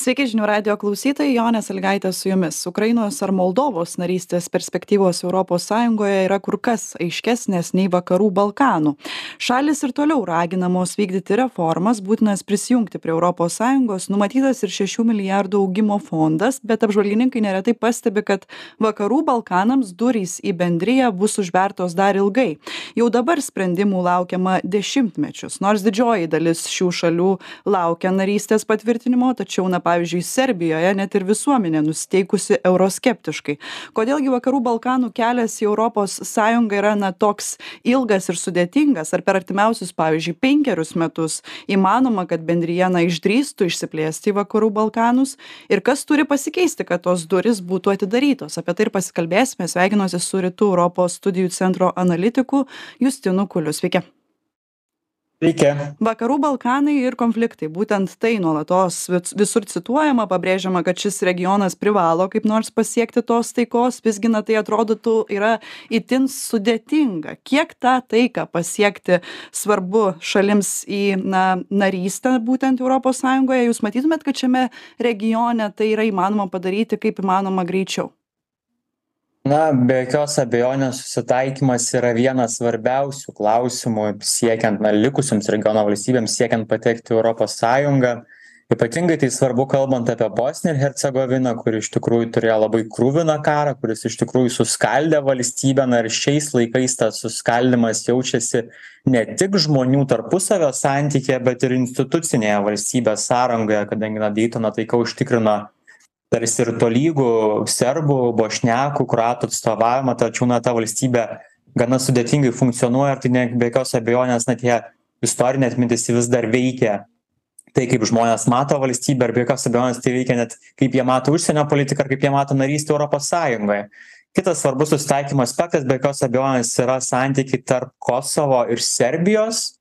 Sveiki žinių radio klausytojai, Jonė Salgaitė su jumis. Ukrainos ar Moldovos narystės perspektyvos ES yra kur kas aiškesnės nei vakarų Balkanų. Šalis ir toliau raginamos vykdyti reformas, būtinas prisijungti prie ES, numatytas ir 6 milijardų augimo fondas, bet apžvalgininkai neretai pastebi, kad vakarų Balkanams durys į bendryją bus užvertos dar ilgai. Jau dabar sprendimų laukiama dešimtmečius, nors didžioji dalis šių šalių laukia narystės patvirtinimo, tačiau, na, pavyzdžiui serbijoje net ir visuomenė nusiteikusi euroskeptiškai. Kodėl gi vakarų balkanų kelias į europos sąjungą yra na toks ilgas ir sudėtingas? Ar per artimiausius pavyzdžiui penkerius metus įmanoma kad bendrija na išdrįstų išsiplėsti į vakarų balkanus? Ir kas turi pasikeisti kad tos durys būtų atidarytos? Apie tai ir pasikalbėsime. Sveikinuosi su rytų europos studijų centro analitiku justinu kuliu. Sveiki Sveiki. Vakarų Balkanai ir konfliktai. Būtent tai nuolatos visur cituojama, pabrėžiama, kad šis regionas privalo kaip nors pasiekti tos taikos, visgi na tai atrodytų yra itin sudėtinga. Kiek tą taiką pasiekti svarbu šalims į na, narystę būtent ES, jūs matytumėt, kad šiame regione tai yra įmanoma padaryti kaip įmanoma greičiau? Na be jokios abejonės susitaikymas yra vienas svarbiausių klausimų siekiant na likusioms regiono valstybėms siekiant patekti į europos sąjungą. Ypatingai tai svarbu kalbant apie bosniją ir hercegoviną kuri iš tikrųjų turėjo labai kruviną karą kuris iš tikrųjų suskaldė valstybę. Na ir šiais laikais tas suskaldymas jaučiasi ne tik žmonių tarpusavio santykyje bet ir institucinėje valstybės sąrangoje kadangi na deitono taika užtikrino tarsi ir tolygų serbų bošnekų kroatų atstovavimą tačiau na ta valstybė gana sudėtingai funkcionuoja ir tai ne be jokios abejonės na tie istorinė atmintis ji vis dar veikia tai kaip žmonės mato valstybę ir be jokios abejonės tai veikia net kaip jie mato užsienio politiką ir kaip jie mato narystę europos sąjungoje. Kitas svarbus susitaikymo aspektas be jokios abejonės yra santykiai tarp kosovo ir serbijos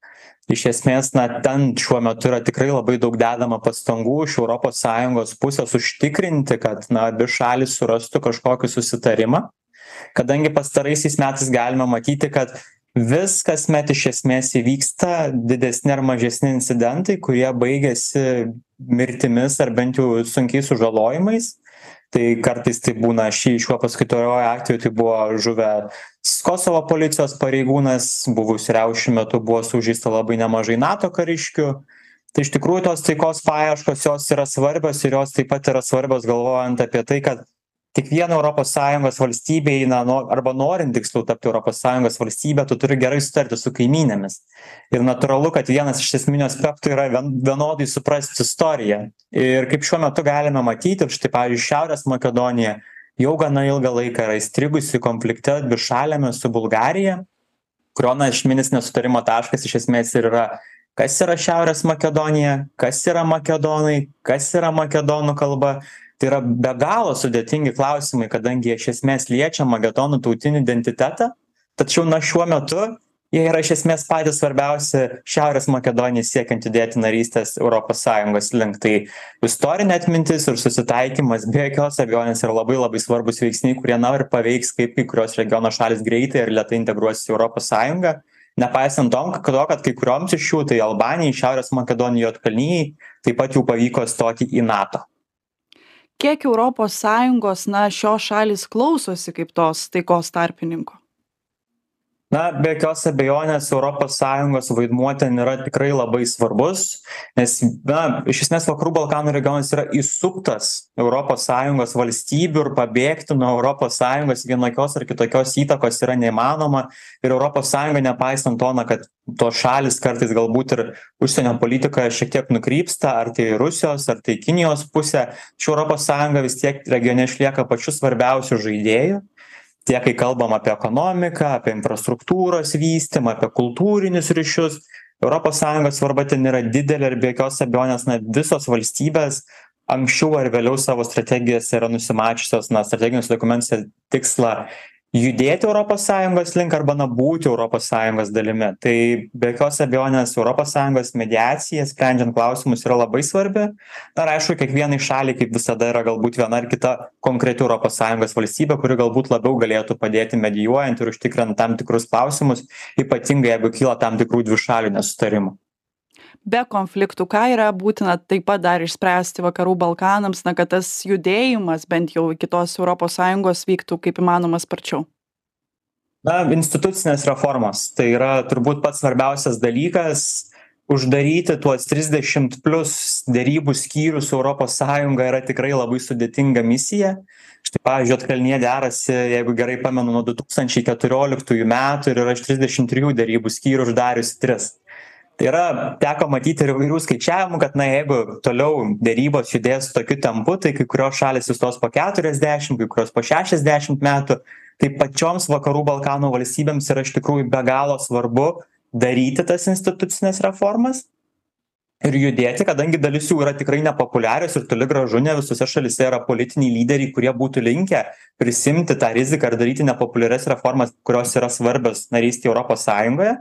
iš esmės na ten šiuo metu yra tikrai labai daug dedama pastangų iš europos sąjungos pusės užtikrinti kad na abi šalys surastų kažkokį susitarimą. Kadangi pastaraisiais metais galime matyti kad vis kasmet iš esmės įvyksta didesni ar mažesni incidentai kurie baigiasi mirtimis ar bent jau sunkiais sužalojimais. Tai kartais tai būna šį šiuo paskutiniuoju atveju tai buvo žuvęs kosovo policijos pareigūnas buvusių riaušių metu buvo sužeista labai nemažai nato kariškių. Tai iš tikrųjų tos taikos paieškos jos yra svarbios ir jos taip pat yra svarbios galvojant apie tai kad kiekviena europos sąjungos valstybė eina no arba norint tiksliau tapti europos sąjungos valstybe tu turi gerai sutarti su kaimynėmis. Ir natūralu kad vienas iš esminių aspektų yra vien vienodai suprast istoriją. Ir kaip šiuo metu galime matyti štai pavyzdžiui šiaurės makedonija jau gana ilgą laiką yra įstrigusi konflikte dvišaliame su bulgarija. Kurio na esminis nesutarimo taškas iš esmės ir yra kas yra šiaurės makedonija kas yra makedonai kas yra makedonų kalba. Tai yra be galo sudėtingi klausimai kadangi jie iš esmės liečia makedonų tautinį identitetą. Tačiau na šiuo metu jie yra iš esmės patys svarbiausi šiaurės makedonijai siekiant judėti narystės europos sąjungos link. Tai istorinė atmintis ir susitaikymas be jokios abejonės yra labai labai svarbūs veiksniai kurie na ir paveiks kaip kai kurios regiono šalys greitai ir lėtai integruosis į europos sąjungą. Nepaisant to to kad kai kurioms iš jų tai albanijai šiaurės makedonijai juodkalnijai taip pat jau pavyko stoti į nato. Kiek europos sąjungos na šios šalys klausosi kaip tos taikos tarpininko na be jokios abejonės europos sąjungos vaidmuo ten yra tikrai labai svarbus nes na iš esmės vakarų balkanų regionas yra įsuptas europos sąjungos valstybių ir pabėgti nuo europos sąjungos vienokios ar kitokios įtakos yra neįmanoma. Ir europos sąjunga nepaisant to na kad tos šalys kartais galbūt ir užsienio politikoje šiek tiek nukrypsta ar tai rusijos ar tai kinijos pusė tačiau europos sąjunga vis tiek regione išlieka pačiu svarbiausiu žaidėju tiek kai kalbam apie ekonomiką apie infrastruktūros vystymą apie kultūrinius ryšius europos sąjungos svarba ten yra didelė ir be jokios abejonės na visos valstybės anksčiau ar vėliau savo strategijose yra nusimačiusios na strateginiuose dokumentuose tikslą judėti europos sąjungos link arba na būti europos sąjungos dalimi. Tai be jokios abejonės europos sąjungos mediacija sprendžiant klausimus yra labai svarbi. Na ir aišku kiekvienai šaliai kaip visada yra galbūt viena ar kita konkreti europos sąjungos valstybė kuri galbūt labiau galėtų padėti medijuojant ir užtikrinant tam tikrus klausimus ypatingai jeigu kyla tam tikrų dvišalių nesutarimų be konfliktų ką yra būtina taip pat dar išspręsti vakarų balkanams na kad tas judėjimas bent jau iki tos europos sąjungos vyktų kaip įmanoma sparčiau? Na institucinės reformos. Tai yra turbūt pats svarbiausias dalykas uždaryti tuos trisdešimt plius derybų skyrių su europos sąjunga yra tikrai labai sudėtinga misija. Štai pavyzdžiui juodkalnija derasi jeigu gerai pamenu nuo du tūkstančiai keturioliktųjų metų ir yra iš trisdešim trijų derybų skyrių uždariusi tris yra teko matyti ir įvairių skaičiavimų kad na jeigu toliau derybos judės tokiu tempu tai kai kurios šalys įstos po keturiasdešim kai kurios po šešiasdešimt metų. Tai pačioms vakarų balkanų valstybėms yra iš tikrųjų be galo svarbu daryti tas institucines reformas ir judėti kadangi dalis jų yra tikrai nepopuliarios ir toli gražu ne visose šalyse yra politiniai lyderiai kurie būtų linkę prisiimti tą riziką ir daryti nepopuliarias reformas kurios yra svarbios narystei europos sąjungoje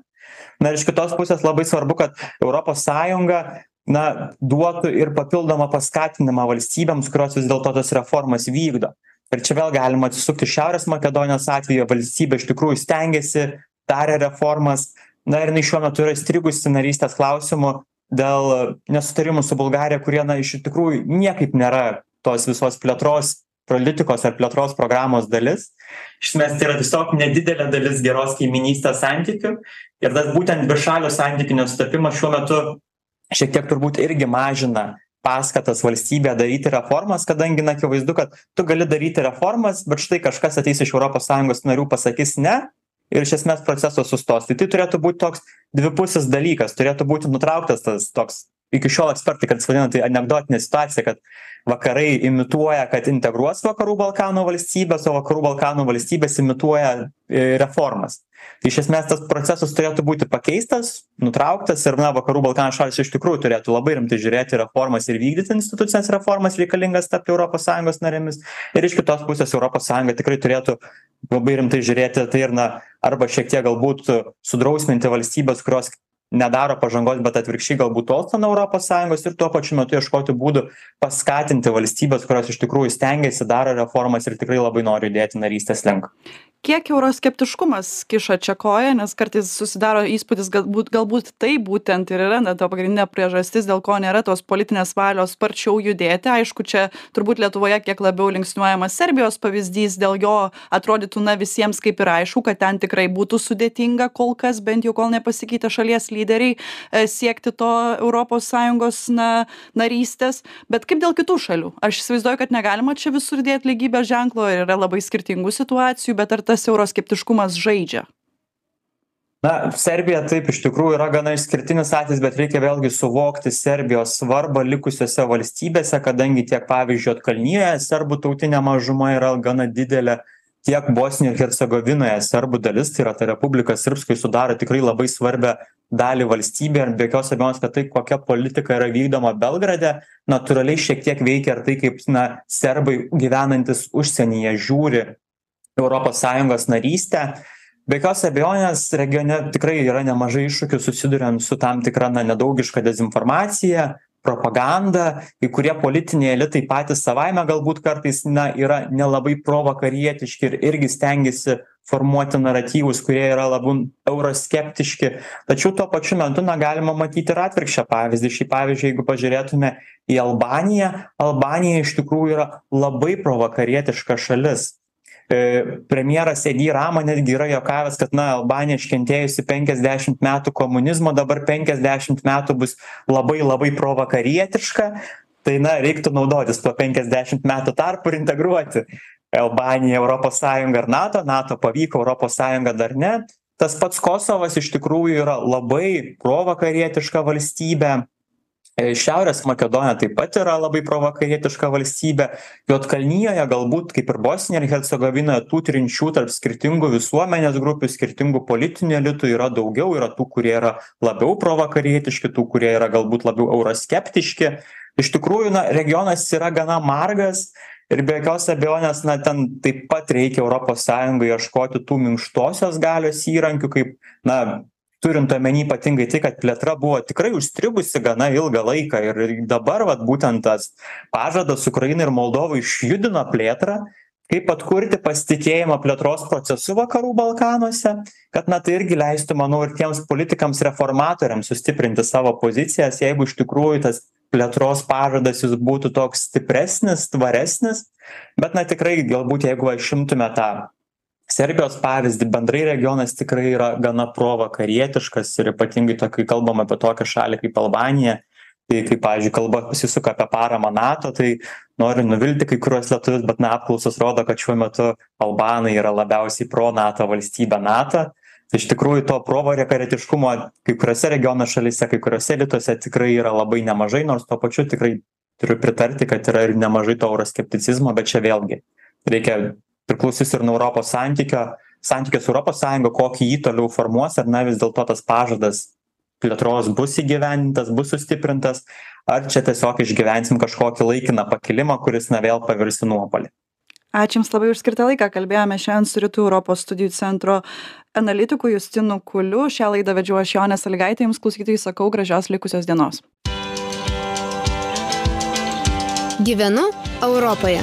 na ir iš kitos pusės labai svarbu kad europos sąjunga na duotų ir papildomą paskatinimą valstybėms kurios vis dėlto tas reformas vykdo. Ir čia vėl galima atsisukti šiaurės makedonijos atveju valstybė iš tikrųjų stengiasi darė reformas. Na ir jinai šiuo metu yra įstrigusi narystės klausimu dėl nesutarimų su bulgarija kurie na iš tikrųjų niekaip nėra tos visos plėtros politikos ar plėtros programos dalis. Iš esmės tai yra tiesiog nedidelė dalis geros kaimynystės santykių. Ir tas būtent dvišalių santykių nesutapimas šiuo metu šiek tiek turbūt irgi mažina paskatas valstybėje daryti reformas kadangi na akivaizdu kad tu gali daryti reformas bet štai kažkas ateis iš sąjungos narių pasakys ne ir iš esmės procesas sustos. Tai tai turėtų būt toks dvipusis dalykas turėtų būti nutrauktas tas toks iki šiol ekspertai kartais vadina tai anekdotinė situacija kad vakarai imituoja kad integruos vakarų balkanų valstybes o vakarų balkanų valstybės imituoja e, reformas. Tai iš esmės tas procesas turėtų būti pakeistas nutrauktas ir na vakarų balkanų šalys iš tikrųjų turėtų labai rimtai žiūrėti į reformas ir vykdyti institucines reformas reikalingas tapti europos sąjungos narėmis. Ir iš kitos pusės europos sąjunga tikrai turėtų labai rimtai žiūrėti tai ir na arba šiek tiek galbūt sudrausminti valstybes kurios nedaro pažangos bet atvirkščiai galbūt tolsta nuo europos sąjungos ir tuo pačiu metu ieškoti būdų paskatinti valstybes kurios iš tikrųjų stengiasi daro reformas ir tikrai labai nori judėti narystės link kiek euroskeptiškumas kiša čia koją nes kartais susidaro įspūdis galbūt galbūt tai būtent ir yra na ta pagrindinė priežastis dėl ko nėra tos politinės valios sparčiau judėti. Aišku čia turbūt lietuvoje kiek labiau linksniuojamas serbijos pavyzdys dėl jo atrodytų na visiems kaip ir aišku kad ten tikrai būtų sudėtinga kol kas bent jau kol nepasikeitė šalies lyderiai e, siekti to europos sąjungos na narystės. Bet kaip dėl kitų šalių? Aš įsivaizduoju kad negalima čia visur dėt lygybės ženklo ir yra labai skirtingų situacijų bet ar tas euroskeptiškumas žaidžia? Na serbija taip iš tikrųjų yra gana išskirtinis atvejis bet reikia vėlgi suvokti serbijos svarbą likusiose valstybėse kadangi tiek pavyzdžiui juodkalnijoje serbų tautinė mažuma yra gana didelė tiek bosnijoj ir hercegovinoje serbų dalis tai yra ta republika srpskij sudaro tikrai labai svarbią dalį valstybėje ir be jokios abejonės kad tai kokia politika yra vykdoma belgrade natūraliai šiek tiek veikia ir tai kaip na serbai gyvenantys užsienyje žiūri europos sąjungos narystę. Be jokios abejonės regione tikrai yra nemažai iššūkių susiduriant su tam tikra na nedraugiška dezinformacija propaganda kai kurie politiniai elitai patys savaime galbūt kartais na yra nelabai provakarietiški ir irgi stengiasi formuoti naratyvus kurie yra labiau euroskeptiški. Tačiau tuo pačiu metu na galima matyti ir atvirkščią pavyzdį. Šį pavyzdžiui jeigu pažiūrėtume į albaniją albanija iš tikrųjų yra labai provakarietiška šalis premjeras edi rama netgi yra juokavęs kad na albanija iškentėjusi penkiasdešimt metų komunizmo dabar penkiasdešimt metų bus labai labai provakarietiška. Tai na reiktų naudotis tuo penkiasdešimt metų tarpu ir integruoti albaniją į europos sąjungą ir nato. Nato pavyko europos sąjunga dar ne. Tas pats kosovas iš tikrųjų yra labai provakarietiška valstybė. E, šiaurės makedonija taip pat yra labai provakarietiška valstybė. Juodkalnijoje galbūt kaip ir bosnija ir hercegovinoje tų trinčių tarp skirtingų visuomenės grupių skirtingų politinių elitų yra daugiau. Yra tų kurie yra labiau provakarietiški tų kurie yra galbūt labiau euroskeptiški. Iš tikrųjų na regionas yra gana margas ir be jokios abejonės na ten taip pat reikia europos sąjungai ieškoti tų minkštosios galios įrankių kaip na turint omeny ypatingai tai kad plėtra buvo tikrai užstrigusi gana ilgą laiką ir dabar vat būtent tas pažadas ukrainai ir moldovai išjudino plėtrą kaip atkurti pasitikėjimą plėtros procesu vakarų balkanuose kad na tai irgi leistų manau ir tiems politikams reformatoriams sustiprinti savo pozicijas jeigu iš tikrųjų tas plėtros pažadas jis būtų toks stipresnis tvaresnis. Bet na tikrai galbūt jeigu va išimtume tą serbijos pavyzdį. Bendrai regionas tikrai yra gana provakarietiškas ir ypatingai to kai kalbam apie tokią šalį kaip albanija tai kai pavyzdžiui kalba pasisuka apie paramą nato tai noriu nuvilti kai kuriuos lietuvius bet na apklausos rodo kad šiuo metu albanai yra labiausiai pro nato. Valstybė nato iš tikrųjų to provakarietiškumo kai kuriose regiono šalyse kai kuriuose rytuose tikrai yra labai nemažai nors tuo pačiu tikrai turiu pritarti kad yra ir nemažai to euroskepticizmo bet čia vėlgi reikia priklausys ir nuo europos santykio santykio su europos sąjunga kokį jį toliau formuos ar na vis dėlto tas pažadas plėtros bus įgyvendintas bus sustiprintas ar čia tiesiog išgyvensim kažkokį laikiną pakilimą kuris na vėl pavirs į nuopuolį. Ačiū jums labai už skirtą laiką. Kalbėjome šiandien su rytų europos studijų centro analitiku justinu kuliu. Šią laidą vedžiau aš jonė salygaitė jums klausytojai sakau gražios likusios dienos. Gyvenu europoje